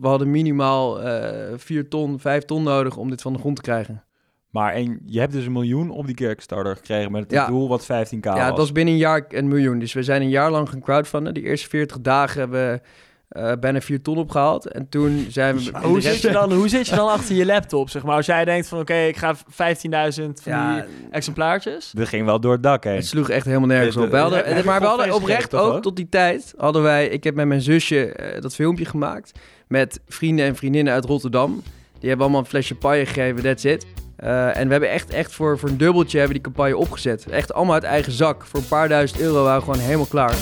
we hadden minimaal eh 4 ton, 5 ton nodig om dit van de grond te krijgen. Maar en je hebt dus een miljoen op die Kickstarter gekregen met het Ja. doel wat 15k ja, was. het was binnen een jaar een miljoen. Dus we zijn een jaar lang gaan crowdfunden. Die eerste 40 dagen hebben we eh, bijna 4 ton opgehaald. En toen zijn we... Hoe, zit je dan, hoe zit je dan achter je laptop, zeg maar? Als jij denkt van, oké, ik ga 15.000 van Ja, die exemplaartjes. Dat ging wel door het dak heen. Het sloeg echt helemaal nergens op. We eh, hadden, je maar we hadden oprecht ook ook? tot die tijd hadden wij. Ik heb met mijn zusje eh, dat filmpje gemaakt met vrienden en vriendinnen uit Rotterdam. Die hebben allemaal een flesje champagne gegeven. That's it. Eh, en we hebben echt, echt voor, voor een dubbeltje hebben die campagne opgezet. Echt allemaal uit eigen zak. Voor een paar duizend euro waren we gewoon helemaal klaar.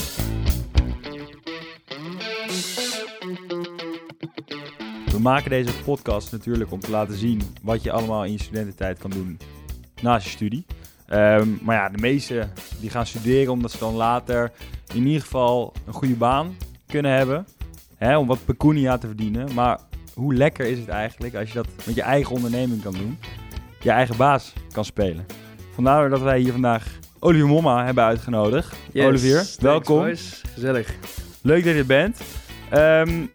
We maken deze podcast natuurlijk om te laten zien wat je allemaal in je studententijd kan doen naast je studie. Ehm, maar ja, de meesten die gaan studeren omdat ze dan later in ieder geval een goede baan kunnen hebben. Hè, om wat pecunia te verdienen. Maar hoe lekker is het eigenlijk als je dat met je eigen onderneming kan doen. Je eigen baas kan spelen. Vandaar dat wij hier vandaag Olivier Momma hebben uitgenodigd. Yes, Olivier, thanks, welkom. boys. Gezellig. Leuk dat je er bent. Ehm,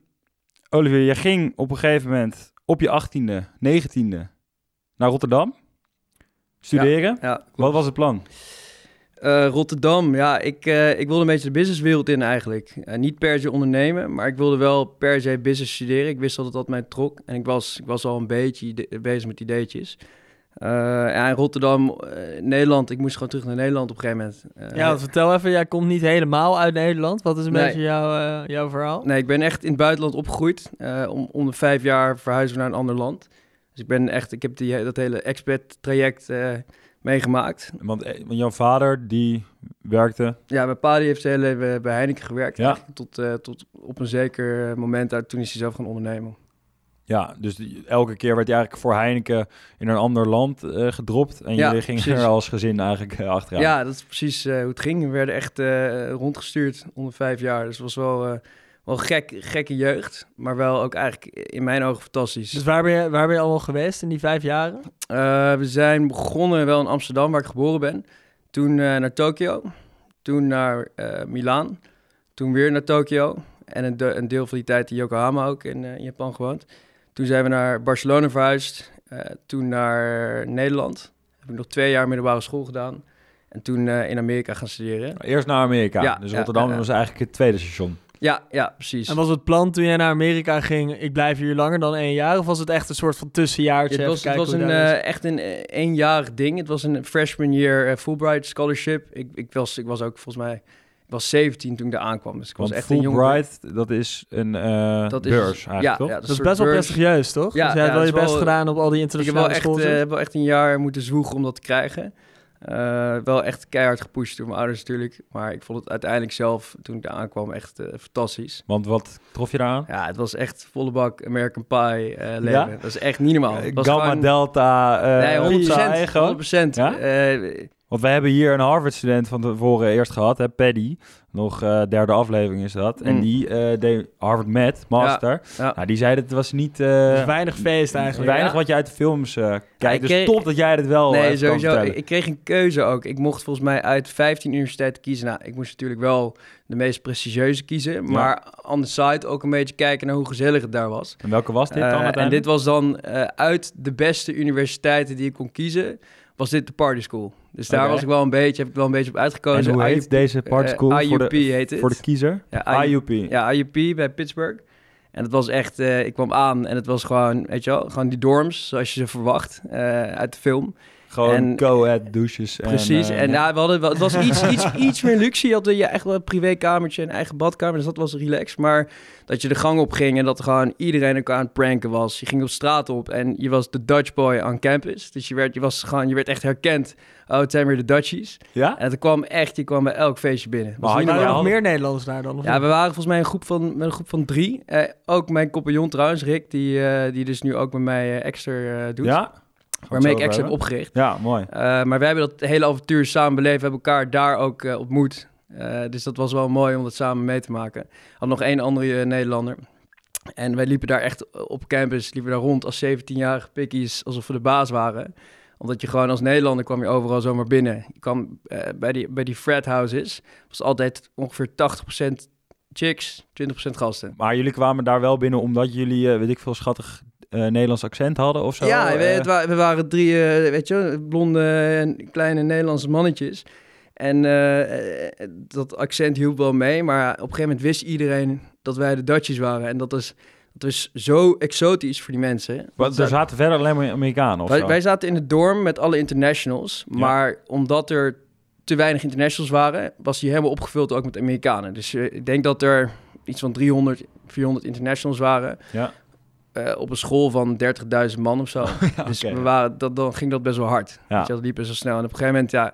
Olivier, je ging op een gegeven moment op je 18e, 19e naar Rotterdam studeren. Ja, Wat was het plan? Eh, Rotterdam, ja, ik, eh, ik wilde een beetje de businesswereld in eigenlijk. Eh, niet per se ondernemen, maar ik wilde wel per se business studeren. Ik wist dat dat mij trok en ik was, ik was al een beetje bezig met ideetjes. Eh, ja, in Rotterdam, eh, Nederland, ik moest gewoon terug naar Nederland op een gegeven moment. Eh, Ja, vertel even, jij komt niet helemaal uit Nederland. Wat is een Nee. beetje jouw, eh, jouw verhaal? Nee, ik ben echt in het buitenland opgegroeid. Eh, om, om de vijf jaar verhuizen we naar een ander land. Dus ik ben echt, ik heb die, dat hele expat-traject eh, meegemaakt. Want, want jouw vader, die werkte... Ja, mijn pa die heeft zijn hele leven bij Heineken gewerkt. Ja. Tot, eh, tot op een zeker moment uit. Toen is hij zelf gaan ondernemen. Ja, dus die- elke keer werd hij eigenlijk voor Heineken in een ander land eh, gedropt. En Ja, jullie gingen precies. er als gezin eigenlijk eh, achteraan. Ja, dat is precies eh, hoe het ging. We werden echt eh, rondgestuurd onder vijf jaar. Dus het was wel, eh, wel gek, gekke jeugd. Maar wel ook eigenlijk in mijn ogen fantastisch. Dus waar ben, je, waar ben je allemaal geweest in die vijf jaren? Eh, we zijn begonnen wel in Amsterdam, waar ik geboren ben. Toen eh, naar Tokio. Toen naar eh Milaan. Toen weer naar Tokio. En een, de- een deel van die tijd in Yokohama ook in, in Japan gewoond. Toen zijn we naar Barcelona verhuisd. Eh, toen naar Nederland. Heb ik nog twee jaar middelbare school gedaan. En toen eh, in Amerika gaan studeren. Eerst naar Amerika. Ja, dus ja, Rotterdam ja. was eigenlijk het tweede station. Ja, ja, precies. En was het plan toen jij naar Amerika ging, ik blijf hier langer dan één jaar? Of was het echt een soort van tussenjaartje? het was, het was een, eh, echt een eenjarig ding. Het was een freshman year Fulbright scholarship. Ik, ik, was, ik was ook volgens mij... Was 17 toen ik daar aankwam. Dus ik was Want echt een jonge... Fulbright, dat is een eh, Dat is- beurs eigenlijk, ja, toch? ja, dat is best wel prestigieus, toch? Ja, dus jij hebt wel je best wel- gedaan op al die Ik heb wel, internationale echt, scholen. eh, heb wel echt een jaar moeten zwoegen om dat te krijgen. Eh, wel echt keihard gepusht door mijn ouders natuurlijk. Maar ik vond het uiteindelijk zelf, toen ik daar aankwam, echt fantastisch. Want wat trof je eraan? Ja, het was echt volle bak American Pie eh, leven. Ja? Dat is echt niet normaal. Gamma, gewoon- Delta, eh Nee, 100%. pizza, hè, gewoon? 100%. Ja? Want wij hebben hier een Harvard-student van tevoren eerst gehad, hè, Paddy. Nog eh, derde aflevering is dat. En Mm. die eh, deed Harvard Med, master. ja. Nou, die zei dat het was niet... eh, Dus weinig feest eigenlijk. weinig ja. wat je uit de films eh, kijkt. dus kreeg- top dat jij dit wel Nee, kan sowieso. Ik, ik kreeg een keuze ook. Ik mocht volgens mij uit 15 universiteiten kiezen. Nou, ik moest natuurlijk wel de meest prestigieuze kiezen. Maar on the side ook een beetje kijken naar hoe gezellig het daar was. En welke was dit dan Eh, en dit was dan eh, uit de beste universiteiten die ik kon kiezen, was dit de party school. Dus daar was ik wel een beetje, heb ik wel een beetje op uitgekozen. En hoe heet IUP deze eh, school voor, IUP de, heet het. voor de kiezer? Ja, IUP. IUP. Ja, IUP bij Pittsburgh. En het was echt, eh, ik kwam aan en het was gewoon, weet je wel, gewoon die dorms zoals je ze verwacht eh, uit de film. Gewoon En- co-ed douches. Precies. En, En, eh, ja, we hadden, het was iets, iets, iets meer luxe. Je had je echt wel een privékamertje en eigen badkamer. Dus dat was relaxed. Maar dat je de gang op ging en dat gewoon iedereen elkaar aan het pranken was. Je ging op straat op en je was de Dutch boy on campus. Dus je werd, je was gewoon, je werd echt herkend. Oh, het zijn weer de Dutchies. ja? En het kwam echt, je kwam bij elk feestje binnen. Was Maar had Waren er nog meer Nederlanders daar dan? of Ja, we waren volgens mij een groep van, met een groep van drie. Eh, ook mijn compagnon trouwens, Rick, die, eh, die dus nu ook met mij eh, Exter eh, doet. Ja? Waarmee ik heb over opgericht. Ja, mooi. Uh, maar wij hebben dat hele avontuur samen beleefd. We hebben elkaar daar ook uh, ontmoet. Uh, dus dat was wel mooi om dat samen mee te maken. Had nog één andere Nederlander. En wij liepen daar echt op campus, liepen daar rond als 17-jarige pikkies, alsof we de baas waren. Omdat je gewoon als Nederlander kwam je overal zomaar binnen. Je kwam uh, bij, die, bij die frat houses, was altijd ongeveer 80% chicks, 20% gasten. Maar jullie kwamen daar wel binnen omdat jullie, eh, weet ik veel, schattig eh, Nederlands accent hadden of zo? Ja, we, Eh, het wa- we waren drie, eh, weet je, blonde en kleine Nederlandse mannetjes. En dat accent hielp wel mee, maar op een gegeven moment wist iedereen dat wij de Dutchies waren. En dat is, dat is zo exotisch voor die mensen. want er zaten verder alleen maar Amerikanen of Wij, zo? wij zaten in het dorm met alle internationals, Ja. maar omdat er te weinig internationals waren, was die helemaal opgevuld ook met Amerikanen. Dus ik denk dat er iets van 300, 400 internationals waren Ja. Eh, op een school van 30.000 man of zo. Ja, Dus we waren, dat, dan ging dat best wel hard. Ja. Weet je, dat liep best wel snel. En op een gegeven moment, ja,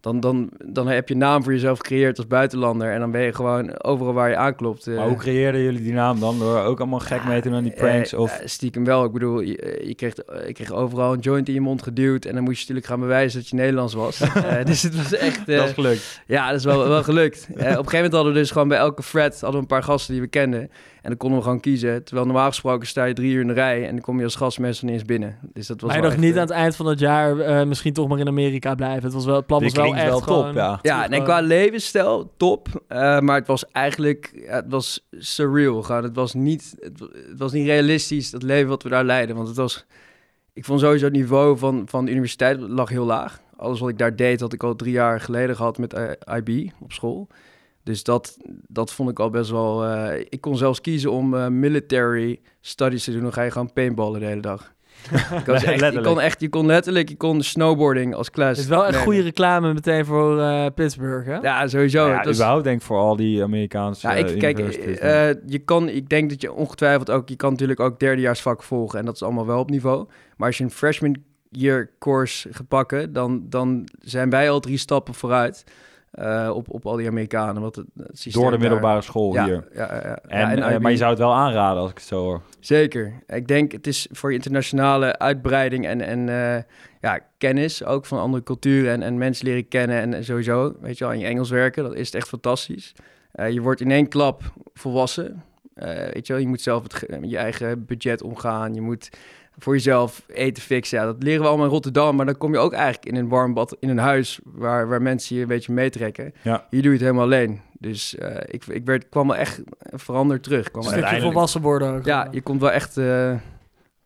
dan, dan, dan heb je een naam voor jezelf gecreëerd als buitenlander. En dan ben je gewoon overal waar je aanklopt. eh, Maar hoe creëerden jullie die naam dan? Door ook allemaal gek mee te doen aan die pranks? eh, of... stiekem wel. Ik bedoel, je, je, kreeg, je kreeg overal een joint in je mond geduwd. En dan moest je natuurlijk gaan bewijzen dat je Nederlands was. Dus het was echt... dat is gelukt. ja, dat is wel, wel gelukt. Op een gegeven moment hadden we dus gewoon bij elke frat hadden we een paar gasten die we kenden. En dan konden we gewoon kiezen. Terwijl normaal gesproken sta je drie uur in de rij en dan kom je als gast meestal niet eens binnen. Dus dat was Maar je wel dacht echt, niet eh, aan het eind van het jaar eh, misschien toch maar in Amerika blijven. Het was wel, het plan was wel echt wel top, gewoon- ja. Ja, terug, nee, qua levensstijl top. eh, maar het was eigenlijk, ja, het was surreal. Gewoon. Het, was niet, het, wa- het was niet realistisch, dat leven wat we daar leiden. Want het was, ik vond sowieso het niveau van, van de universiteit lag heel laag. Alles wat ik daar deed, had ik al drie jaar geleden gehad met IB op school. Dus dat, dat vond ik al best wel... eh, ik kon zelfs kiezen om eh, military studies te doen. Dan ga je gewoon paintballen de hele dag. Ik was echt, je, kon echt, je kon letterlijk, je kon snowboarding als klas. Het is wel echt nemen. goede reclame meteen voor eh, Pittsburgh, hè? Ja, sowieso. ja, überhaupt denk ik voor al die Amerikaanse ja, ik, kijk, eh, je kan, ik denk dat je ongetwijfeld ook, je kan natuurlijk ook derdejaarsvak volgen en dat is allemaal wel op niveau. Maar als je een freshman year course gaat pakken, dan, dan zijn wij al drie stappen vooruit eh, op, op al die Amerikanen. Want het, het systeem door de daar- middelbare school ja, hier. Ja, ja. En, en eh, IB. maar je zou het wel aanraden als ik het zo hoor. Zeker. Ik denk het is voor je internationale uitbreiding en, en eh, ja, kennis ook van andere culturen en, en mensen leren kennen en, sowieso, weet je wel, in je Engels werken, dat is echt fantastisch. Je wordt in één klap volwassen. Weet je wel, je moet zelf het, met je eigen budget omgaan. Je moet voor jezelf eten fixen. Ja, dat leren we allemaal in Rotterdam, maar dan kom je ook eigenlijk in een warm bad, in een huis waar, waar mensen je een beetje meetrekken. Ja. Hier doe je het helemaal alleen. Dus eh, ik, ik werd, kwam wel echt veranderd terug. Ik kwam Een stukje uiteindelijk- volwassen worden ook. ja, je komt wel echt, eh,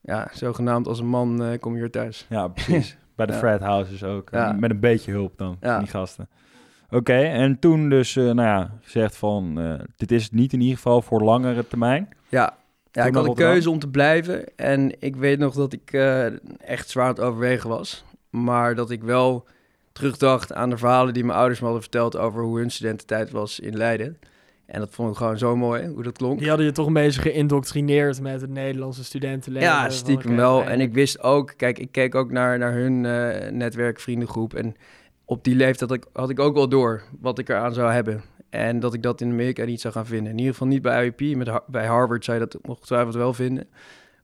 ja, zogenaamd als een man eh, kom je hier thuis. Ja, precies. Bij de Ja. frat houses ook. Ja. Met een beetje hulp dan, Ja. van die gasten. Oké, en toen dus, eh, nou ja, gezegd van, eh, dit is het niet in ieder geval voor langere termijn. Ja, ja ik had een keuze om te blijven. En ik weet nog dat ik eh, echt zwaar aan het overwegen was. Maar dat ik wel terugdacht aan de verhalen die mijn ouders me hadden verteld over hoe hun studententijd was in Leiden. En dat vond ik gewoon zo mooi, hoe dat klonk. Die hadden je toch een beetje geïndoctrineerd met het Nederlandse studentenleven. Ja, Van, stiekem wel. En ik wist ook, kijk, ik keek ook naar, naar hun eh netwerk, vriendengroep. En op die leeftijd had ik, had ik ook wel door wat ik eraan zou hebben. En dat ik dat in Amerika niet zou gaan vinden. In ieder geval niet bij IUP. Met, bij Harvard zou je dat ongetwijfeld wel vinden.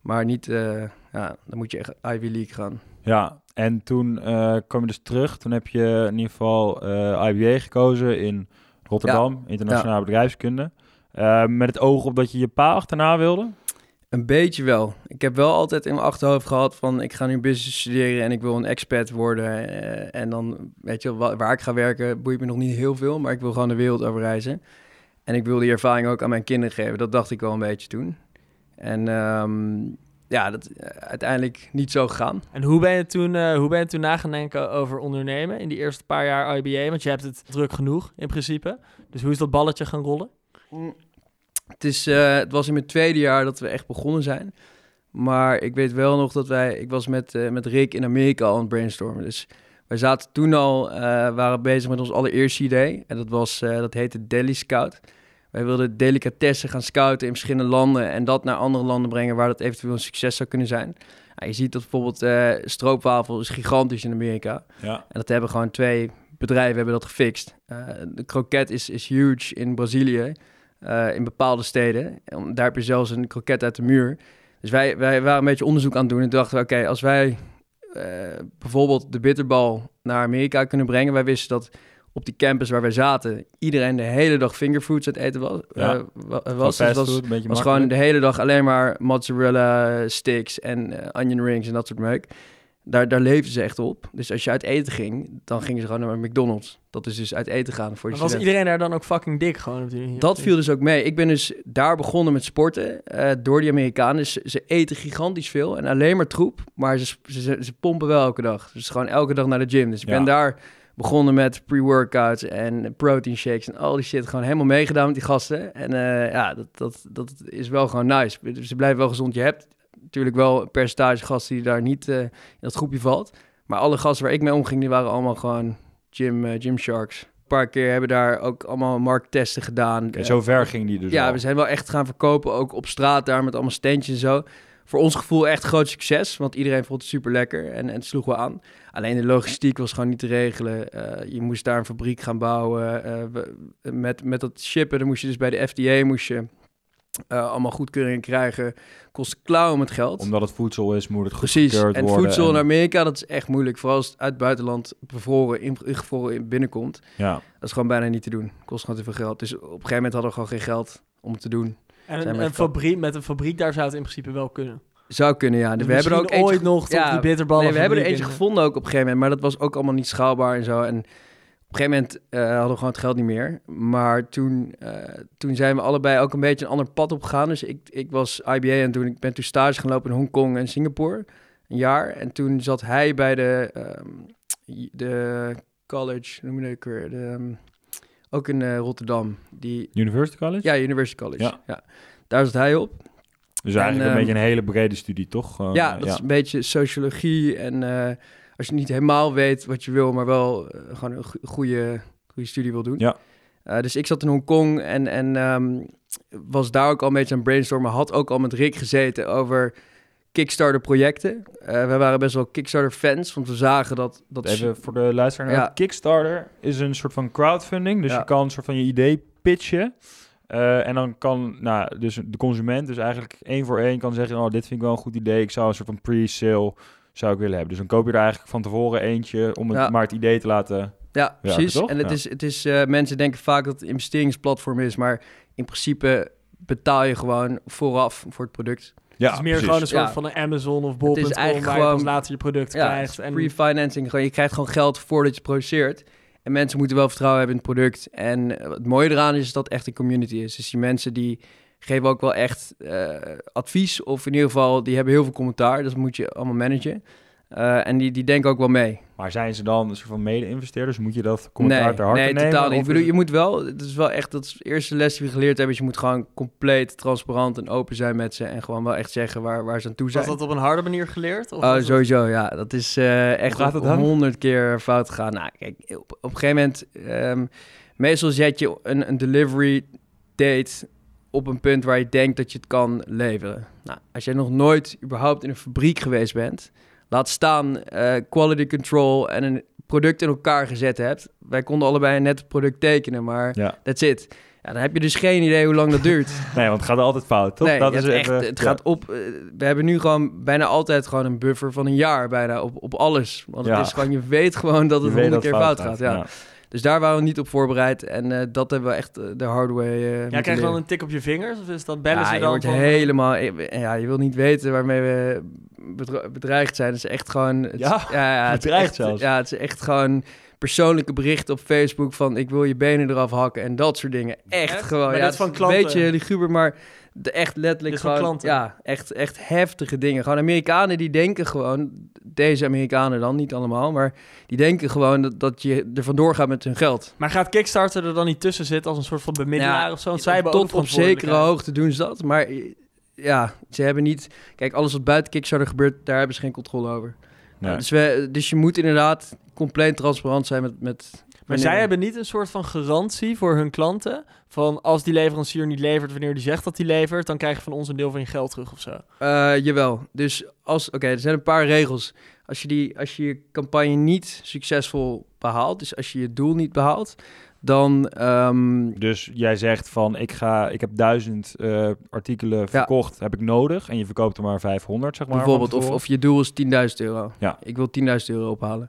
Maar niet, eh, ja, dan moet je echt Ivy League gaan. Ja, en toen eh kwam je dus terug. Toen heb je in ieder geval eh IBA gekozen in Rotterdam, internationale bedrijfskunde. Met het oog op dat je je pa achterna wilde. Een beetje wel. Ik heb wel altijd in mijn achterhoofd gehad van... ik ga nu business studeren en ik wil een expat worden. eh, en dan, weet je, waar ik ga werken boeit me nog niet heel veel... maar ik wil gewoon de wereld over reizen. En ik wil die ervaring ook aan mijn kinderen geven. Dat dacht ik wel een beetje toen. En ehm, ja, dat eh, uiteindelijk niet zo gegaan. En hoe ben, je toen, eh, hoe ben je toen na gaan denken over ondernemen in die eerste paar jaar IBA? Want je hebt het druk genoeg in principe. Dus hoe is dat balletje gaan rollen? Het, is, eh, het was in mijn tweede jaar dat we echt begonnen zijn. Maar ik weet wel nog dat wij... Ik was met, eh, met Rick in Amerika al aan het brainstormen. Dus wij zaten toen al... eh, waren bezig met ons allereerste idee. En dat, was, dat heette Deli Scout. Wij wilden delicatessen gaan scouten in verschillende landen... en dat naar andere landen brengen waar dat eventueel een succes zou kunnen zijn. Nou, je ziet dat bijvoorbeeld stroopwafel is gigantisch in Amerika. Ja. En dat hebben gewoon twee bedrijven hebben dat gefixt. De kroket is, is huge in Brazilië, eh, in bepaalde steden. En Daar heb je zelfs een kroket uit de muur. Dus wij, wij waren een beetje onderzoek aan het doen en dachten oké, als wij eh, bijvoorbeeld de bitterbal naar Amerika kunnen brengen. Wij wisten dat op die campus waar wij zaten, iedereen de hele dag fingerfoods aan het eten was. Ja. eh, was. Dus het was, gewoon de hele dag alleen maar mozzarella sticks en onion rings en dat soort meuk. Daar, daar leefden ze echt op. Dus als je uit eten ging, dan gingen ze gewoon naar McDonald's. Dat is dus uit eten gaan voor Maar was iedereen daar dan ook fucking dik gewoon? op die- Dat viel dus ook mee. Ik ben dus daar begonnen met sporten eh, door die Amerikanen. Dus ze eten gigantisch veel en alleen maar troep. Maar ze, ze, ze, ze pompen wel elke dag. Dus gewoon elke dag naar de gym. Dus ik Ja. ben daar begonnen met pre-workouts en protein shakes en al die shit. Gewoon helemaal meegedaan met die gasten. En eh, ja, dat, dat, dat is wel gewoon nice. Dus ze blijven wel gezond. Je hebt natuurlijk wel een percentage gasten die daar niet eh, in dat groepje valt. Maar alle gasten waar ik mee omging, die waren allemaal gewoon gym, eh, gym sharks. Een paar keer hebben daar ook allemaal markttesten gedaan. Eh, zo ver ging die dus ja, al. we zijn wel echt gaan verkopen, ook op straat daar met allemaal steentjes en zo. Voor ons gevoel echt groot succes, want iedereen vond het super lekker en, en het sloeg wel aan. Alleen de logistiek was gewoon niet te regelen. Eh, je moest daar een fabriek gaan bouwen. Eh, we- met, met dat shippen, dan moest je dus bij de FDA moest je, eh, allemaal goedkeuringen krijgen. Kost klauwen met geld. Omdat het voedsel is, moet het Precies. En worden. voedsel in Amerika, dat is echt moeilijk. Vooral als het uit het buitenland bevroren, in- ingevroren in- binnenkomt. Ja, Dat is gewoon bijna niet te doen. Kost gewoon te veel geld. Dus op een gegeven moment hadden we gewoon geen geld om het te doen. En een, fabriek, met een fabriek daar zou het in principe wel kunnen. Zou kunnen, ja. Dus we hebben er ook ooit eentje... nog ja, die bitterballen. Nee, we hebben er eentje in- gevonden ook op een gegeven moment. Maar dat was ook allemaal niet schaalbaar en zo. En op een gegeven moment eh, hadden we gewoon het geld niet meer. Maar toen, eh, toen zijn we allebei ook een beetje een ander pad opgegaan. Dus ik, ik was IBA en toen ik ben toen stage gaan lopen in Hongkong en Singapore. Een jaar. En toen zat hij bij de, ehm, de college, noem je dat ook weer? De, ehm, ook in eh, Rotterdam. Die, University College? ja, University College. Ja. Ja. Daar zat hij op. Dus eigenlijk En, een beetje ehm, een hele brede studie, toch? Ja, dat is een beetje sociologie. En als je niet helemaal weet wat je wil, maar wel eh, gewoon een go- goede, goede studie wil doen. Ja. Eh, dus ik zat in Hongkong en, en ehm, was daar ook al een beetje aan brainstormen. Had ook al met Rick gezeten over Kickstarter projecten. Eh we waren best wel Kickstarter fans, want we zagen dat... dat Even voor de luisteraar. Ja. Kickstarter is een soort van crowdfunding. Dus Ja. je kan een soort van je idee pitchen. En dan kan nou, dus de consument dus eigenlijk één voor één kan zeggen... oh, dit vind ik wel een goed idee. Ik zou een soort van pre-sale zou ik willen hebben. Dus dan koop je er eigenlijk van tevoren eentje... om het, Ja. maar het idee te laten... Ja, precies. toch? En het Ja. is, het is eh, mensen denken vaak dat het een investeringsplatform is, maar in principe betaal je gewoon vooraf voor het product. Ja, het is meer precies. gewoon een soort Ja. van een Amazon of Bol.com Het is eigenlijk waar je pas gewoon- later je product Ja, krijgt. En pre-financing. Gewoon, je krijgt gewoon geld voordat je produceert. En mensen moeten wel vertrouwen hebben in het product. En eh, het mooie eraan is dat het echt een community is. Dus die mensen die geven ook wel echt eh, advies. Of in ieder geval, die hebben heel veel commentaar. Dat moet je allemaal managen. Eh, en die, die denken ook wel mee. Maar zijn ze dan een soort van mede-investeerders? Moet je dat commentaar nee, ter harte nee, nemen? totaal niet. Ik bedoel, je moet wel, het is wel echt, dat is de eerste les die we geleerd hebben, is je moet gewoon compleet transparant en open zijn met ze en gewoon wel echt zeggen waar, waar ze aan toe zijn. was dat op een harde manier geleerd? Of Oh, dat- sowieso, ja. Dat is eh, echt honderd keer fout gegaan. Nou, kijk, op, op een gegeven moment... ehm, meestal zet je een, een delivery date op een punt waar je denkt dat je het kan leveren. Nou, als jij nog nooit überhaupt in een fabriek geweest bent... laat staan eh, quality control en een product in elkaar gezet hebt. Wij konden allebei net het product tekenen, maar Ja. that's it. Ja, dan heb je dus geen idee hoe lang dat duurt. Nee, want het gaat altijd fout, toch? Nee, dat is echt, even- het ja. gaat op. eh, we hebben nu gewoon bijna altijd gewoon een buffer van een jaar bijna op, op alles. Want Ja. het is gewoon, je weet gewoon dat het honderd dat keer fout gaat. ja. ja. Dus daar waren we niet op voorbereid. En eh, dat hebben we echt eh, de hard way eh Ja, krijg je dan een tik op je vingers? Of is dat bellen ja, ze je dan? wordt van- helemaal... Ja, je wil niet weten waarmee we bedre- bedreigd zijn. Het is echt gewoon... Het, Ja, ja, het is bedreigd echt- zelfs. Ja, het is echt gewoon persoonlijke berichten op Facebook van... ik wil je benen eraf hakken en dat soort dingen. Echt, Echt? gewoon. Maar ja, dat het van is klanten? Een beetje liguber, maar de echt letterlijk gewoon... klanten? Ja, echt, echt heftige dingen. Gewoon Amerikanen die denken gewoon... Deze Amerikanen dan, niet allemaal, maar die denken gewoon dat, dat je er vandoor gaat met hun geld. Maar gaat Kickstarter er dan niet tussen zitten als een soort van bemiddelaar Ja, of zo? Want zij tot op zekere hoogte doen ze dat. Maar ja, ze hebben niet... Kijk, alles wat buiten Kickstarter gebeurt, daar hebben ze geen controle over. Nee. Dus, we, dus je moet inderdaad compleet transparant zijn met... met Maar zij hebben niet een soort van garantie voor hun klanten. Van als die leverancier niet levert wanneer die zegt dat hij levert, dan krijg je van ons een deel van je geld terug of zo. Eh, jawel. Dus als... Oké, er zijn een paar regels. Als je, die, als je je campagne niet succesvol behaalt, dus als je je doel niet behaalt, dan... ehm, Dus jij zegt van, ik, ga, ik heb duizend eh, artikelen verkocht, heb ik nodig. En je verkoopt er maar 500, zeg maar. bijvoorbeeld, of, of je doel is 10.000 euro. Ja. Ik wil 10.000 euro ophalen.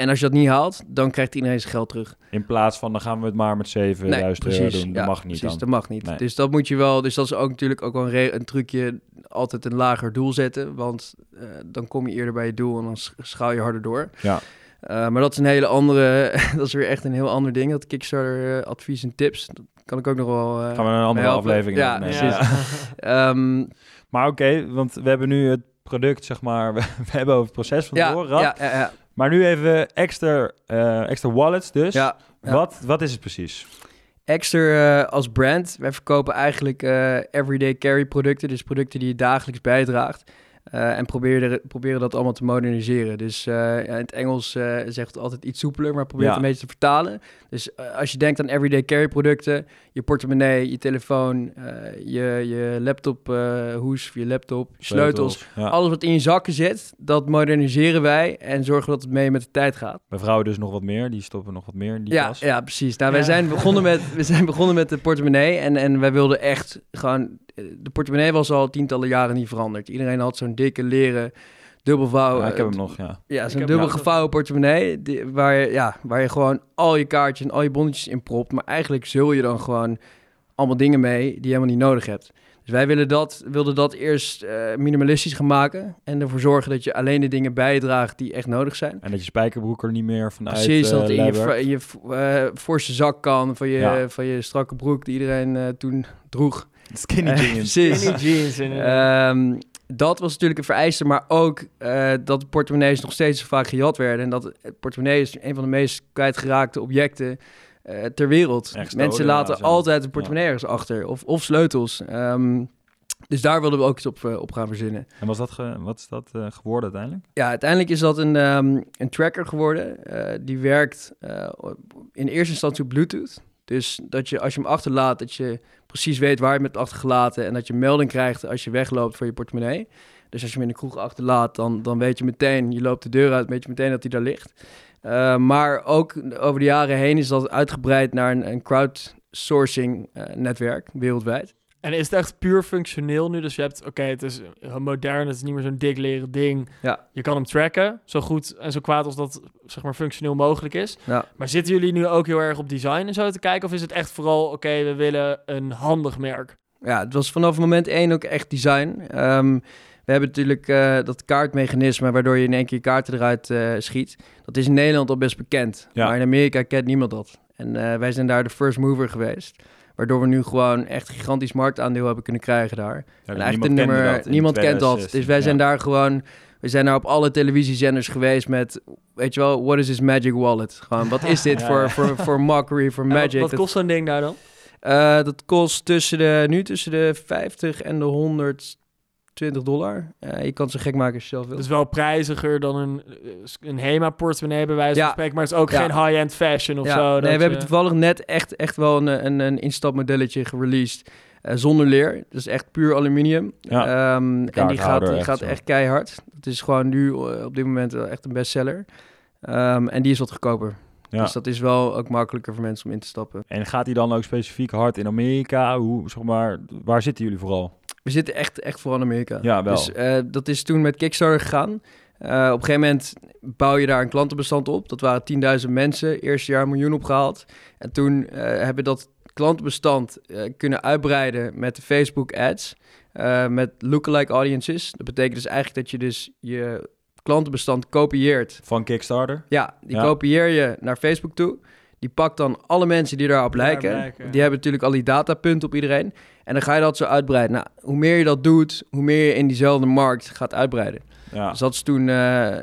En als je dat niet haalt, dan krijgt iedereen zijn geld terug. In plaats van dan gaan we het maar met 7000 euro doen. Dat Ja, mag niet precies, dan. dat mag niet. Nee. Dus dat moet je wel. Dus dat is ook natuurlijk ook wel een, een trucje. Altijd een lager doel zetten. Want eh, dan kom je eerder bij je doel en dan sch- schaal je harder door. Ja. Eh, maar dat is een hele andere. dat is weer echt een heel ander ding. Dat Kickstarter eh, advies en tips. Dat kan ik ook nog wel. Gaan we een andere aflevering Ja, precies. ehm, Maar oké, want we hebben nu het product, zeg maar, we, hebben over het proces van ja, gehad. ja, ja, ja, Maar nu even extra, eh, extra wallets dus. ja. ja. Wat, wat is het precies? Extra eh, als brand. Wij verkopen eigenlijk eh, everyday carry producten. Dus producten die je dagelijks bijdraagt. Eh, en proberen, proberen dat allemaal te moderniseren. Dus eh, ja, in het Engels eh, zegt het altijd iets soepeler, maar probeer Ja. het een beetje te vertalen. Dus als je denkt aan everyday carry producten, je portemonnee, je telefoon, eh, je, je laptop, eh, hoes, je laptop, je sleutels. Ja. Alles wat in je zakken zit, dat moderniseren wij en zorgen dat het mee met de tijd gaat. Bij vrouwen dus nog wat meer, die stoppen nog wat meer in die Ja, tas. ja, precies. Nou, wij zijn begonnen met, we zijn begonnen met de portemonnee en, en wij wilden echt gewoon... De portemonnee was al tientallen jaren niet veranderd. Iedereen had zo'n dikke leren dubbelvouw. Ja, ik heb hem nog, ja. Ja, zo'n heb dubbel hem ook. gevouwen portemonnee, die, waar, je, ja, waar je gewoon al je kaartjes en al je bonnetjes in propt. Maar eigenlijk zul je dan gewoon allemaal dingen mee die je helemaal niet nodig hebt. Dus wij willen dat, wilden dat eerst eh, minimalistisch gaan maken. En ervoor zorgen dat je alleen de dingen bijdraagt die echt nodig zijn. En dat je spijkerbroek er niet meer vanuit Precies, eh, dat in je, in je eh, forse zak kan van je, Ja. van je strakke broek die iedereen eh, toen droeg. Skinny Eh, jeans. precies. Skinny jeans. Ehm, dat was natuurlijk een vereiste, maar ook eh, dat de portemonnees nog steeds zo vaak gejat werden. En dat het portemonnee is een van de meest kwijtgeraakte objecten eh, ter wereld. Echt Mensen laten ja. altijd een portemonnee ergens achter of, of sleutels. Ehm, dus daar wilden we ook iets op, op gaan verzinnen. En was dat ge- wat is dat eh, geworden uiteindelijk? Ja, uiteindelijk is dat een, ehm, een tracker geworden. Eh, die werkt eh, in eerste instantie op Bluetooth. Dus dat je als je hem achterlaat, dat je precies weet waar je hem hebt achtergelaten. En dat je melding krijgt als je wegloopt voor je portemonnee. Dus als je hem in de kroeg achterlaat, dan, dan weet je meteen, je loopt de deur uit, weet je meteen dat hij daar ligt. Eh, maar ook over de jaren heen is dat uitgebreid naar een, een crowdsourcing eh, netwerk wereldwijd. En is het echt puur functioneel nu? Dus je hebt, oké, het is heel modern, het is niet meer zo'n dik leren ding. Ja. Je kan hem tracken, zo goed en zo kwaad als dat zeg maar functioneel mogelijk is. Ja. Maar zitten jullie nu ook heel erg op design en zo te kijken? Of is het echt vooral, oké, we willen een handig merk? Ja, het was vanaf moment één ook echt design. Ehm, we hebben natuurlijk eh, dat kaartmechanisme waardoor je in één keer je kaarten eruit eh, schiet. Dat is in Nederland al best bekend. Ja. Maar in Amerika kent niemand dat. En eh, wij zijn daar de first mover geweest. Waardoor we nu gewoon echt gigantisch marktaandeel hebben kunnen krijgen daar. Ja, en dus eigenlijk de nummer, dat niemand kent dat. 2016. Dus wij zijn daar gewoon, we zijn daar op alle televisiezenders geweest met, weet je wel, what is this magic wallet? Gewoon, wat is dit voor, voor, voor mockery, voor wat- magic? wat kost zo'n ding daar dan? eh, dat kost tussen de, nu tussen de 50 en de 120 dollar. Eh, je kan zo gek maken als je zelf wilt. Het is wel prijziger dan een, eh, een HEMA-portemonnee bij wijze van Ja. spreken. Maar het is ook Ja. geen high-end fashion of ja, zo. nee, we hebben toevallig net echt, echt wel een, een, een instapmodelletje gereleased. eh, zonder leer. Dus echt puur aluminium. Ja, Ehm, en die gaat, die echt gaat echt keihard. Het is gewoon nu op dit moment echt een bestseller. Ehm, en die is wat goedkoper. Ja. Dus dat is wel ook makkelijker voor mensen om in te stappen. En gaat die dan ook specifiek hard in Amerika? Hoe, zeg maar, waar zitten jullie vooral? We zitten echt, echt vooral in Amerika. Ja, wel. Dus eh, dat is toen met Kickstarter gegaan. Eh, op een gegeven moment bouw je daar een klantenbestand op. Dat waren 10.000 mensen. Eerste jaar een miljoen opgehaald. En toen eh, hebben we dat klantenbestand kunnen uitbreiden met de Facebook ads. met lookalike audiences. Dat betekent dus eigenlijk dat je dus je klantenbestand kopieert. Van Kickstarter? Ja, die Ja. kopieer je naar Facebook toe. Die pakt dan alle mensen die daarop Daar lijken. Die hebben natuurlijk al die datapunten op iedereen. En dan ga je dat zo uitbreiden. Nou, hoe meer je dat doet, hoe meer je in diezelfde markt gaat uitbreiden. Ja. Dus dat is toen eh,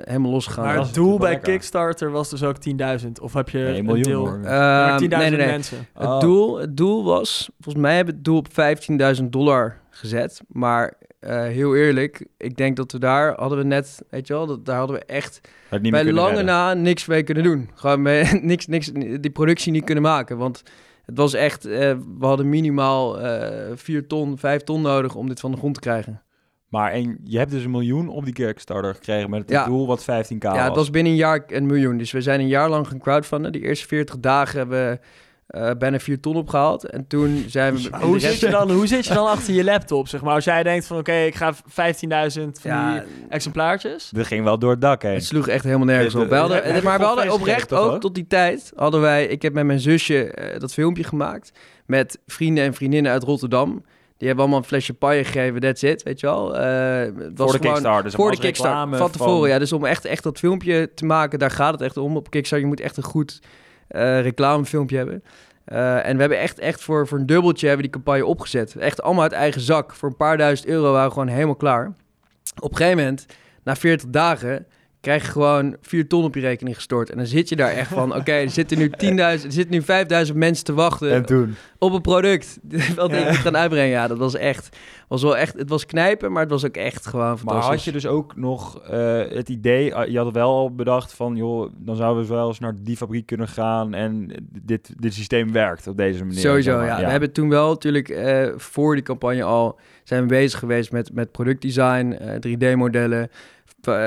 helemaal losgegaan. Maar het doel bij lekker. Kickstarter was dus ook 10.000. Of heb je Nee, een miljoen deel? hoor. Maar Ehm, 10.000 nee, nee, nee. mensen. Oh. Het, doel, het doel was, volgens mij hebben we het doel op 15.000 dollar gezet. Maar eh, heel eerlijk, ik denk dat we daar hadden we net, weet je wel, dat, daar hadden we echt bij lange redden. na niks mee kunnen doen. Gewoon mee, niks, niks, die productie niet kunnen maken. Want het was echt, eh, we hadden minimaal eh 4 ton, 5 ton nodig om dit van de grond te krijgen. Maar en, je hebt dus een miljoen op die Kickstarter gekregen met het Ja. doel wat 15k Ja, het was. was binnen een jaar een miljoen. Dus we zijn een jaar lang gaan crowdfunden. Die eerste 40 dagen hebben we eh, bijna 4 ton opgehaald. En toen zijn we... Hoe, zit je dan, hoe zit je dan achter je laptop, zeg maar? Als jij denkt van, oké, ik ga 15.000 van Ja, die exemplaartjes. Dat ging wel door het dak heen. Het sloeg echt helemaal nergens Dit, op. Hadden, maar we hadden oprecht ook ook? tot die tijd hadden wij. Ik heb met mijn zusje eh, dat filmpje gemaakt met vrienden en vriendinnen uit Rotterdam. Die hebben allemaal een flesje paille gegeven. That's it, weet je wel. Eh, het was Voor de gewoon- Kickstarter. dus voor de Kickstarter. Van tevoren, ja. Dus om echt, echt dat filmpje te maken, daar gaat het echt om. Op Kickstarter, je moet echt een goed reclamefilmpje hebben. Eh, en we hebben echt, echt voor, voor een dubbeltje hebben die campagne opgezet. Echt allemaal uit eigen zak. Voor een paar duizend euro waren we gewoon helemaal klaar. Op een gegeven moment, na 40 dagen, krijg je gewoon 4 ton op je rekening gestort. En dan zit je daar echt van, oké, er zitten nu 10.000, er zitten nu 5.000 mensen te wachten En toen? op een product wat ik Ja. gaan uitbrengen. Ja, dat was echt, was wel echt, het was knijpen, maar het was ook echt gewoon Maar fantastisch. had je dus ook nog eh, het idee, eh, je had wel al bedacht van, joh, dan zouden we wel eens naar die fabriek kunnen gaan en dit, dit systeem werkt op deze manier. Sowieso, zeg maar. ja. We hebben toen wel natuurlijk eh, voor die campagne al zijn we bezig geweest met, met productdesign, eh 3D-modellen,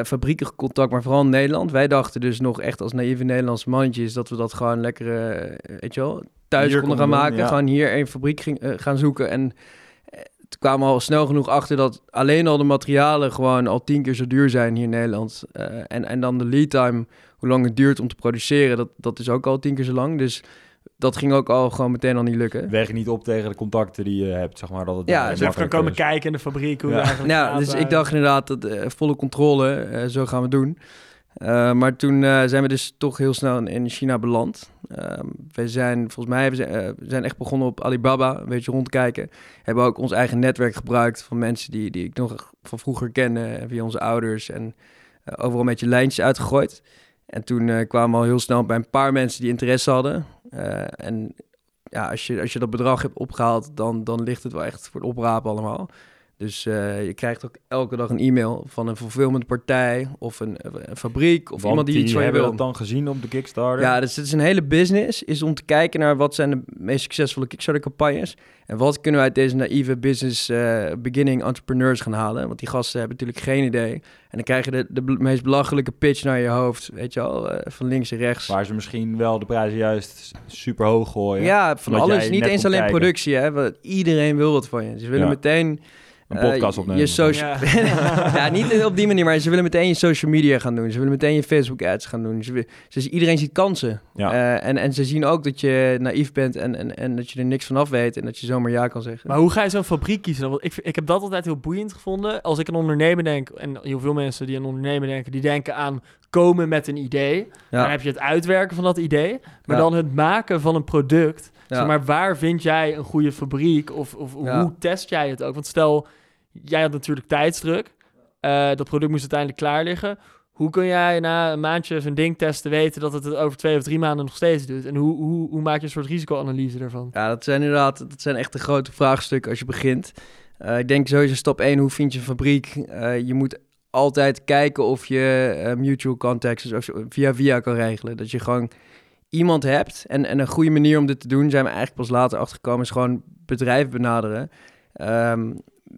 fabrieken contact, maar vooral in Nederland. Wij dachten dus nog echt als naïeve Nederlandse mannetjes dat we dat gewoon lekker, eh, weet je wel, thuis Hier konden gaan maken. ja. Gewoon hier een fabriek ging, eh, gaan zoeken en eh, toen kwamen al snel genoeg achter dat alleen al de materialen gewoon al tien keer zo duur zijn hier in Nederland. Eh, en, en dan de lead time, hoe lang het duurt om te produceren, dat, dat is ook al tien keer zo lang. Dus dat ging ook al gewoon meteen al niet lukken. Weeg je niet op tegen de contacten die je hebt, zeg maar. Dat het Ja, eh, dus even makkelijker komen is. kijken in de fabriek hoe Ja. eigenlijk Ja, gaat dus ik dacht inderdaad dat eh, volle controle, eh, zo gaan we doen. Eh, maar toen eh, zijn we dus toch heel snel in, in China beland. Ehm, we zijn, volgens mij, eh, we zijn echt begonnen op Alibaba, een beetje rondkijken. Hebben ook ons eigen netwerk gebruikt van mensen die, die ik nog van vroeger kende, via onze ouders. En eh, overal met je lijntjes uitgegooid. En toen eh, kwamen we al heel snel bij een paar mensen die interesse hadden. Eh, en ja, als je, als je dat bedrag hebt opgehaald, dan, dan ligt het wel echt voor het oprapen allemaal. Dus eh, je krijgt ook elke dag een e-mail van een fulfillment partij of een, een fabriek of Want iemand die iets van je hebben wil. dat dan gezien op de Kickstarter. Ja, dus het is een hele business, is om te kijken naar wat zijn de meest succesvolle Kickstarter-campagnes en wat kunnen we uit deze naïeve business eh, beginning entrepreneurs gaan halen. Want die gasten hebben natuurlijk geen idee. En dan krijg je de, de meest belachelijke pitch naar je hoofd, weet je eh, van links en rechts. Waar ze misschien wel de prijzen juist super hoog gooien. Ja, van alles. Niet eens alleen kijken. productie, hè. want Iedereen wil wat van je. Ze willen Ja. meteen... Een eh, podcast opnemen. Je social... Ja. ja, niet op die manier, maar ze willen meteen je social media gaan doen. Ze willen meteen je Facebook ads gaan doen. Ze, ze, iedereen ziet kansen. Ja. Eh, en, en ze zien ook dat je naïef bent en, en, en dat je er niks van af weet. En dat je zomaar ja kan zeggen. Maar hoe ga je zo'n fabriek kiezen? dan? Want ik, ik heb dat altijd heel boeiend gevonden. Als ik een ondernemer denk, en heel veel mensen die aan ondernemer denken, die denken aan komen met een idee. Dan heb je het uitwerken van dat idee. Maar Ja. dan het maken van een product. Ja. Zeg maar waar vind jij een goede fabriek? Of, of Ja. hoe test jij het ook? Want stel, jij had natuurlijk tijdsdruk. Eh, dat product moest uiteindelijk klaar liggen. Hoe kun jij na een maandje een ding testen weten dat het het over twee of drie maanden nog steeds doet? En hoe, hoe, hoe maak je een soort risicoanalyse daarvan? Ja, dat zijn inderdaad dat zijn echt de grote vraagstukken als je begint. Eh, ik denk sowieso stap 1, hoe vind je een fabriek? Eh, je moet altijd kijken of je mutual contacts dus of via via kan regelen. Dat je gewoon iemand hebt. En, en een goede manier om dit te doen, zijn we eigenlijk pas later achtergekomen, is gewoon bedrijf benaderen. Ehm,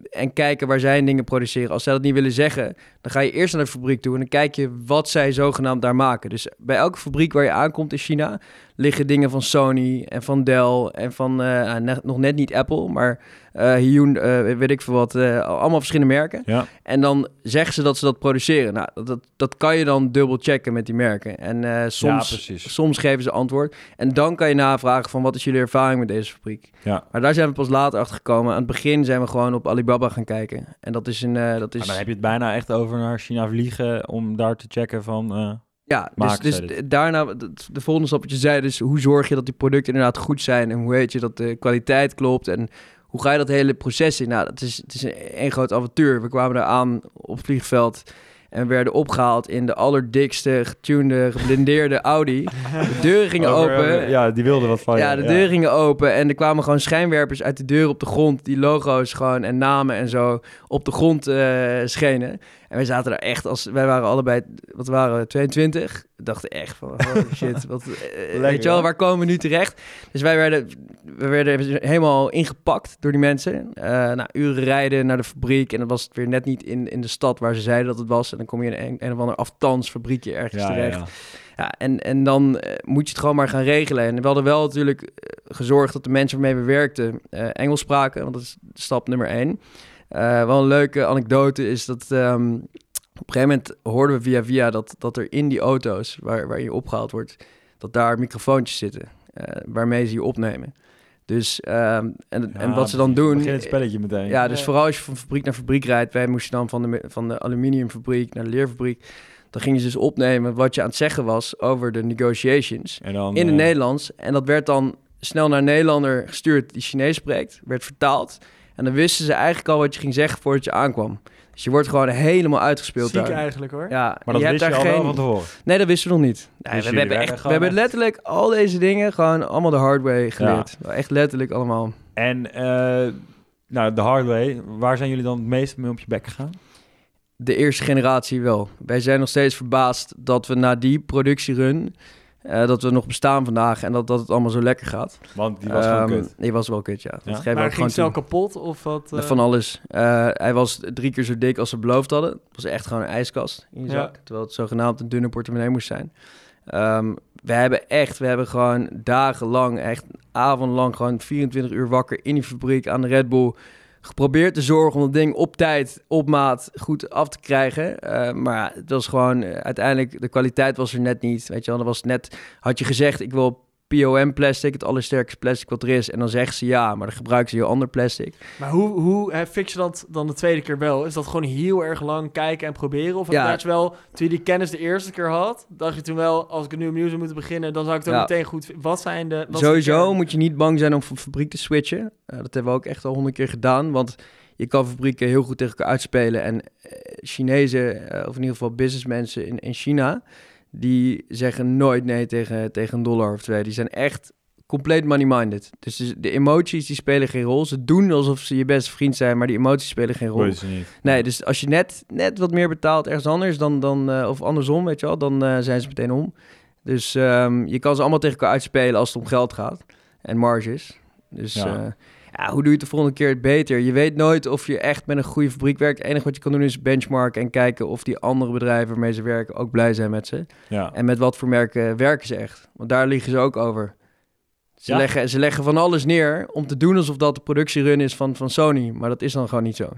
en kijken waar zij dingen produceren. Als zij dat niet willen zeggen, dan ga je eerst naar de fabriek toe en dan kijk je wat zij zogenaamd daar maken. Dus bij elke fabriek waar je aankomt in China liggen dingen van Sony en van Dell en van eh, ne- nog net niet Apple, maar Hyun, eh, weet ik veel wat, eh, allemaal verschillende merken. Ja. En dan zeggen ze dat ze dat produceren. Nou, dat, dat, dat kan je dan dubbel checken met die merken. En ja, soms, soms geven ze antwoord. En dan kan je navragen van wat is jullie ervaring met deze fabriek. Ja. Maar daar zijn we pas later achter gekomen. Aan het begin zijn we gewoon op Alibaba gaan kijken. En dat is een... dat is, Maar dan heb je het bijna echt over naar China vliegen om daar te checken van... Ja, dus, dus daarna, de volgende stap wat je zei, dus hoe zorg je dat die producten inderdaad goed zijn en hoe weet je dat de kwaliteit klopt en hoe ga je dat hele proces in? Nou, dat is, het is een, een groot avontuur. We kwamen daar aan op het vliegveld en werden opgehaald in de allerdikste, getunede, geblindeerde Audi. De deuren gingen over, open. ja, die wilde wat van Ja, je. de deuren gingen open en er kwamen gewoon schijnwerpers uit de deur op de grond. Die logo's gewoon en namen en zo op de grond eh, schenen. En wij zaten daar echt als... Wij waren allebei, wat waren we, 22? We dachten echt van, shit, wat, eh, weet je wel, waar komen we nu terecht? Dus wij werden, we werden helemaal ingepakt door die mensen. Eh na uren rijden naar de fabriek en dan was het weer net niet in, in de stad waar ze zeiden dat het was. En dan kom je in een, een of ander aftansfabriekje ergens Ja, terecht. ja. Ja, en, en dan eh, moet je het gewoon maar gaan regelen. En we hadden wel natuurlijk gezorgd dat de mensen waarmee we werkten Engels spraken, want dat is stap nummer één. Eh, wel een leuke anekdote is dat ehm, op een gegeven moment hoorden we via via dat, dat er in die auto's waar, waar je opgehaald wordt, dat daar microfoontjes zitten eh, waarmee ze je opnemen. Dus ehm, en, en wat ze dan doen. Begin het spelletje meteen. Ja, dus Ja. vooral als je van fabriek naar fabriek rijdt. Wij moesten dan van de, van de aluminiumfabriek naar de leerfabriek. Dan gingen ze dus opnemen wat je aan het zeggen was over de negotiations En dan, in het eh, Nederlands. En dat werd dan snel naar een Nederlander gestuurd die Chinees spreekt. Werd vertaald. En dan wisten ze eigenlijk al wat je ging zeggen voordat je aankwam. Dus je wordt gewoon helemaal uitgespeeld Ziek daar. eigenlijk hoor. Ja, Maar dat je wist hebt je al daar wel van tevoren. Nee, dat wisten we nog niet. Nee, we, hebben, echt, we hebben echt- letterlijk al deze dingen gewoon allemaal de hard way geleerd. Echt letterlijk allemaal. En eh, nou, de hard way, waar zijn jullie dan het meest mee op je bek gegaan? de eerste generatie wel. Wij zijn nog steeds verbaasd dat we na die productierun... eh dat we nog bestaan vandaag en dat, dat het allemaal zo lekker gaat. Want die was gewoon Ehm, kut. Die was wel kut, ja. Maar ook ging gewoon snel kapot of wat? eh? Van alles. Eh, hij was drie keer zo dik als ze beloofd hadden. Het was echt gewoon een ijskast in je Ja. zak. Terwijl het zogenaamd een dunne portemonnee moest zijn. Ehm, we hebben echt, we hebben gewoon dagenlang, echt avondlang, gewoon 24 uur wakker in die fabriek aan de Red Bull. Geprobeerd te zorgen om het ding op tijd, op maat, goed af te krijgen. Eh, maar het was gewoon, eh, uiteindelijk, de kwaliteit was er net niet. Weet je wel, er was net, had je gezegd, ik wil POM plastic, het allersterkste plastic wat er is. En dan zeggen ze ja, maar dan gebruiken ze heel ander plastic. Maar hoe, hoe hè, fix je dat dan de tweede keer wel? Is dat gewoon heel erg lang kijken en proberen? Of Ja. je wel, toen je die kennis de eerste keer had, dacht je toen wel, als ik nu opnieuw zou moeten beginnen, dan zou ik het Ja. meteen goed... Wat zijn de... Wat de Sowieso moet je niet bang zijn om van fabriek te switchen. Eh, dat hebben we ook echt al honderd keer gedaan. Want je kan fabrieken heel goed tegen elkaar uitspelen. En eh, Chinezen, eh, of in ieder geval businessmensen in, in China... die zeggen nooit nee tegen, tegen een dollar of twee. Die zijn echt compleet money-minded. Dus de- emoties die spelen geen rol. Ze doen alsof ze je beste vriend zijn, maar die emoties spelen geen rol. Nee, dus als je net, net wat meer betaalt ergens anders dan, dan eh, of andersom, weet je wel, dan eh, zijn ze meteen om. Dus ehm, je kan ze allemaal tegen elkaar uitspelen als het om geld gaat en marges. Dus Ja. ja. Ja, hoe doe je het de volgende keer beter? Je weet nooit of je echt met een goede fabriek werkt. Het enige wat je kan doen is benchmarken en kijken of die andere bedrijven waarmee ze werken ook blij zijn met ze. Ja. En met wat voor merken werken ze echt? Want daar liggen ze ook over. Ze, Ja? leggen, ze leggen van alles neer om te doen alsof dat de productierun is van, van Sony. Maar dat is dan gewoon niet zo.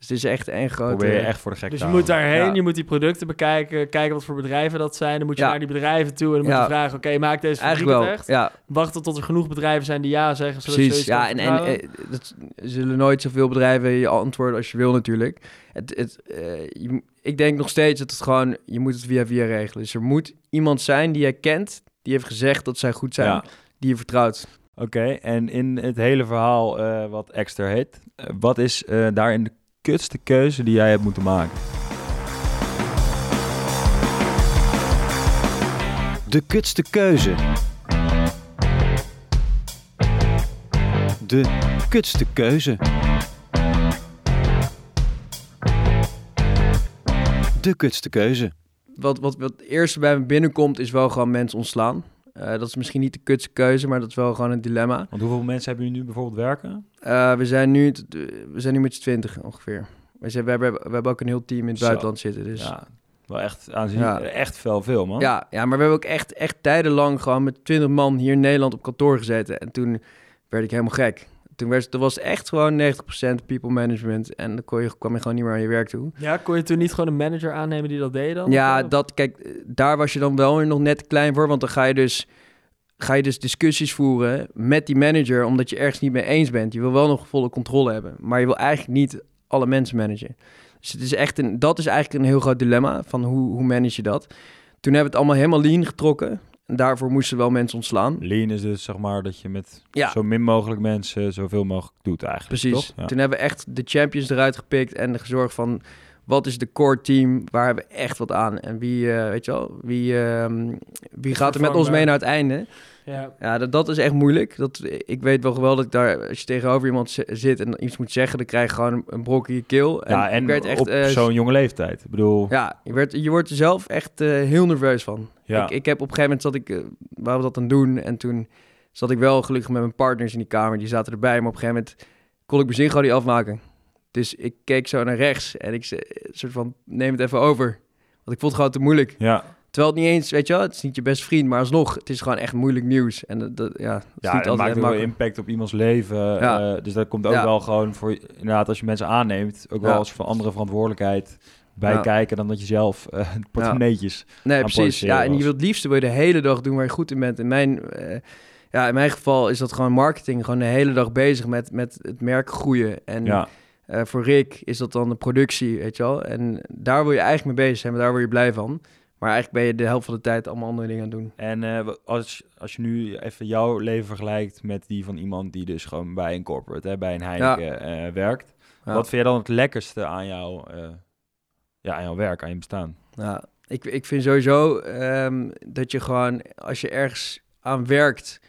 Dus het is echt een grote... Probeer je echt voor de gek Dus je moet daarheen, Ja. je moet die producten bekijken, kijken wat voor bedrijven dat zijn. Dan moet je Ja. naar die bedrijven toe en dan moet Ja. je vragen, oké, maak deze fabriek Eigenlijk het wel, echt? ja, Wachten tot er genoeg bedrijven zijn die ja zeggen. je precies. Ja, en, en eh, dat zullen nooit zoveel bedrijven je antwoorden als je wil natuurlijk. Het, het, eh, je ik denk nog steeds dat het gewoon, je moet het via via regelen. Dus er moet iemand zijn die jij kent, die heeft gezegd dat zij goed zijn, Ja. die je vertrouwt. Oké, en in het hele verhaal eh, wat Exter heet, wat is eh, daarin de kutste keuze die jij hebt moeten maken? De kutste keuze. De kutste keuze. De kutste keuze. Wat, wat, wat het eerste bij me binnenkomt is wel gewoon mensen ontslaan. Eh, dat is misschien niet de kutste keuze, maar dat is wel gewoon een dilemma. Want hoeveel mensen hebben jullie nu bijvoorbeeld werken? Eh, we, zijn nu, t- we zijn nu met z'n twintig ongeveer. We, zijn, we, hebben, we hebben ook een heel team in het Zo. buitenland zitten. Dus Ja, wel echt aanzienlijk. Ja. Echt veel, veel man. Ja, ja, maar we hebben ook echt, echt tijdenlang gewoon met 20 man hier in Nederland op kantoor gezeten. En toen werd ik helemaal gek. Toen werd, was echt gewoon 90% people management. En dan kon je, kwam je gewoon niet meer aan je werk toe. Ja, kon je toen niet gewoon een manager aannemen die dat deed dan? Ja, Of- dat, kijk, eh, daar was je dan wel nog net klein voor. Want dan ga je dus, ga je dus discussies voeren met die manager. Omdat je ergens niet mee eens bent. Je wil wel nog volle controle hebben. Maar je wil eigenlijk niet alle mensen managen. Dus het is echt een, dat is eigenlijk een heel groot dilemma. Van hoe, hoe manage je dat? Toen hebben we het allemaal helemaal lean getrokken. Daarvoor moesten wel mensen ontslaan. Lean is dus zeg maar dat je met Ja. zo min mogelijk mensen zoveel mogelijk doet eigenlijk. Precies. Toch? Ja. Toen hebben we echt de champions eruit gepikt en gezorgd van wat is de core team, waar hebben we echt wat aan en wie, eh, weet je wel, wie, ehm, wie gaat er met ons mee naar het einde? Ja. Ja, dat, dat is echt moeilijk. Dat, ik weet wel geweldig dat daar, als je tegenover iemand zi- zit en iets moet zeggen, dan krijg je gewoon een, een brok in je keel. ja, en werd echt, op eh, zo'n jonge leeftijd. Ik bedoel, ja, je, werd, je wordt er zelf echt eh, heel nerveus van. Ja. Ik, ik heb op een gegeven moment zat ik, waar we dat aan doen en toen zat ik wel gelukkig met mijn partners in die kamer, die zaten erbij, maar op een gegeven moment kon ik mijn zin gewoon niet afmaken. Dus ik keek zo naar rechts en ik soort van, neem het even over. Want ik vond het gewoon te moeilijk. Ja, Terwijl het niet eens, weet je wel, het is niet je beste vriend, maar alsnog, het is gewoon echt moeilijk nieuws. En dat, dat- ja, het dat maakt altijd ook wel impact op iemands leven. Ja. eh, dus dat komt ook Ja. wel gewoon voor, inderdaad, als je mensen aanneemt, ook wel als van andere verantwoordelijkheid bij kijken dan dat je zelf eh portemonneetjes. Nee, precies. Ja, en je wilt het liefste wil je de hele dag doen waar je goed in bent. In mijn, eh, ja, in mijn geval is dat gewoon marketing. Gewoon de hele dag bezig met, met het merk groeien. En Ja, eh, voor Rick is dat dan de productie, weet je wel. En daar wil je eigenlijk mee bezig zijn, maar daar word je blij van. Maar eigenlijk ben je de helft van de tijd allemaal andere dingen aan het doen. en wa- als, als je nu even jouw leven vergelijkt met die van iemand die dus gewoon bij een corporate, hè, bij een Heineken eh, werkt. Ja. Wat vind jij dan het lekkerste aan, jou, ja, aan jouw werk, aan je bestaan? Ja, ik, ik vind sowieso ehm, dat je gewoon, als je ergens aan werkt,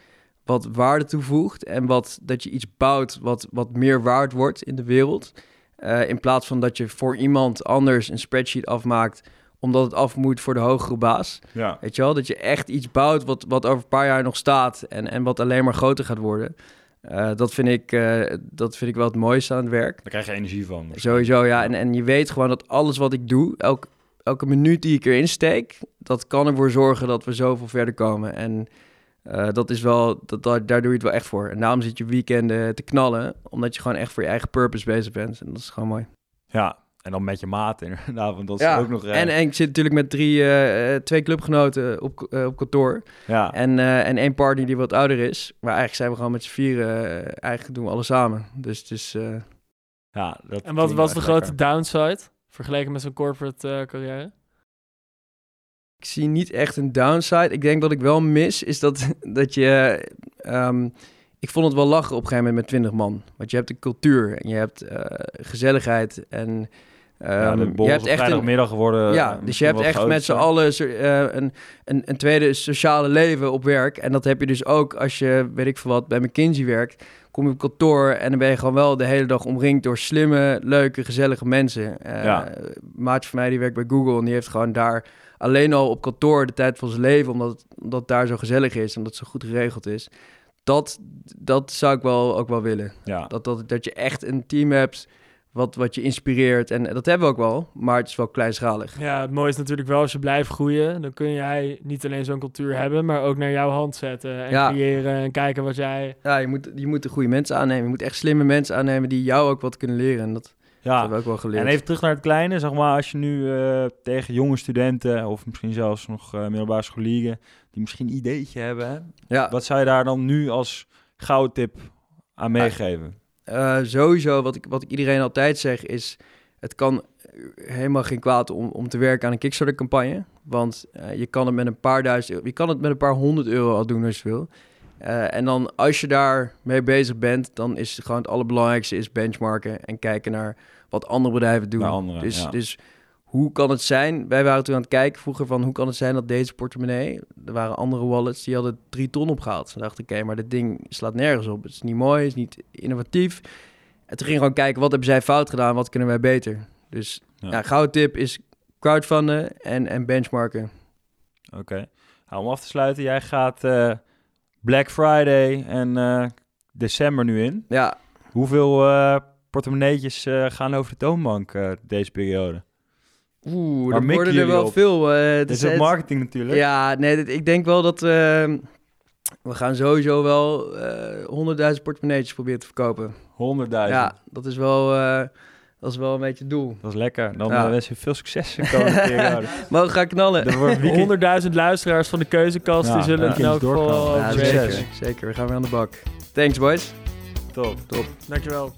wat waarde toevoegt en wat, dat je iets bouwt wat, wat meer waard wordt in de wereld. Eh, in plaats van dat je voor iemand anders een spreadsheet afmaakt, omdat het af moet voor de hogere baas. Ja. Weet je wel, dat je echt iets bouwt wat, wat over een paar jaar nog staat en, en wat alleen maar groter gaat worden. Eh, dat, vind ik, eh, dat vind ik wel het mooiste aan het werk. Daar krijg je energie van. Sowieso, ja. En, en je weet gewoon dat alles wat ik doe, elk, elke minuut die ik erin steek, dat kan ervoor zorgen dat we zoveel verder komen. En eh, dat is wel, dat, dat, daar doe je het wel echt voor. En daarom zit je weekenden te knallen, omdat je gewoon echt voor je eigen purpose bezig bent. En dat is gewoon mooi. Ja, en dan met je maat inderdaad, want dat is Ja, ook nog... eh, En, en ik zit natuurlijk met drie, eh, eh, twee clubgenoten op, eh, op kantoor. ja. En, eh, en één partner die wat ouder is. Maar eigenlijk zijn we gewoon met z'n vieren, eigenlijk doen we alles samen. Dus het is... eh, ja, dat En wat was de grote downside vergeleken met zo'n corporate eh, carrière? Ik zie niet echt een downside. Ik denk wat ik wel mis is dat, dat je. ehm, ik vond het wel lachen op een gegeven moment met 20 man. Want je hebt een cultuur en je hebt eh, gezelligheid. En Ja, de borrel je hebt echt een. vrijdagmiddag geworden. Ja, eh, dus je hebt echt met z'n allen eh, een, een, een tweede sociale leven op werk. En dat heb je dus ook als je, weet ik veel wat, bij McKinsey werkt. Kom je op kantoor en dan ben je gewoon wel de hele dag omringd door slimme, leuke, gezellige mensen. Ja. Maatje van mij die werkt bij Google en die heeft gewoon daar alleen al op kantoor de tijd van zijn leven, omdat het, omdat het daar zo gezellig is en omdat het zo goed geregeld is. Dat, dat zou ik wel ook wel willen. Ja, Dat, dat, dat je echt een team hebt wat, wat je inspireert. En dat hebben we ook wel, maar het is wel kleinschalig. Ja, het mooie is natuurlijk wel als je blijft groeien, dan kun jij niet alleen zo'n cultuur hebben, maar ook naar jouw hand zetten en Ja. creëren en kijken wat jij... Ja, je moet, je moet de goede mensen aannemen. Je moet echt slimme mensen aannemen die jou ook wat kunnen leren. En dat ja. hebben we ook wel geleerd. En even terug naar het kleine, zeg maar, als je nu eh, tegen jonge studenten of misschien zelfs nog eh, middelbare scholieren die misschien een ideetje hebben, hè? ja, wat zou je daar dan nu als goudtip aan meegeven? eh, sowieso wat ik, wat ik iedereen altijd zeg is... Het kan helemaal geen kwaad om, om te werken aan een Kickstarter-campagne. Want je kan het met een paar duizend. Je kan het met een paar honderd euro al doen als je wil. Eh, en dan als je daar mee bezig bent... dan is het gewoon het allerbelangrijkste is benchmarken... en kijken naar wat andere bedrijven doen. Anderen, dus, ja. dus hoe kan het zijn? Wij waren toen aan het kijken vroeger van... hoe kan het zijn dat deze portemonnee... er waren andere wallets die hadden drie ton opgehaald. Toen dacht ik, oké, maar dit ding slaat nergens op. Het is niet mooi, het is niet innovatief. En toen ging gewoon kijken, wat hebben zij fout gedaan? Wat kunnen wij beter? Dus Ja. ja, gouden tip is crowdfunden en, en benchmarken. Oké. Nou, om af te sluiten, jij gaat eh, Black Friday en eh, december nu in. Ja, Hoeveel eh portemonneetjes eh, gaan over de toonbank deze periode? oeh, er worden er wel op? veel. het Dit is ook marketing natuurlijk. Ja, nee, dit- ik denk wel dat eh, we gaan sowieso wel eh 100.000 portemonneetjes proberen te verkopen. 100.000. Ja, dat is wel, dat is wel een beetje het doel. Dat is lekker. Dan Ja. eh, wens je veel succes de komende we gaan knallen. Er wordt weekend- 100.000 luisteraars van de keuzekast, Ja, die zullen het in elk geval. Ja, zeker, zeker. We gaan weer aan de bak. Thanks, boys. Top. Dankjewel.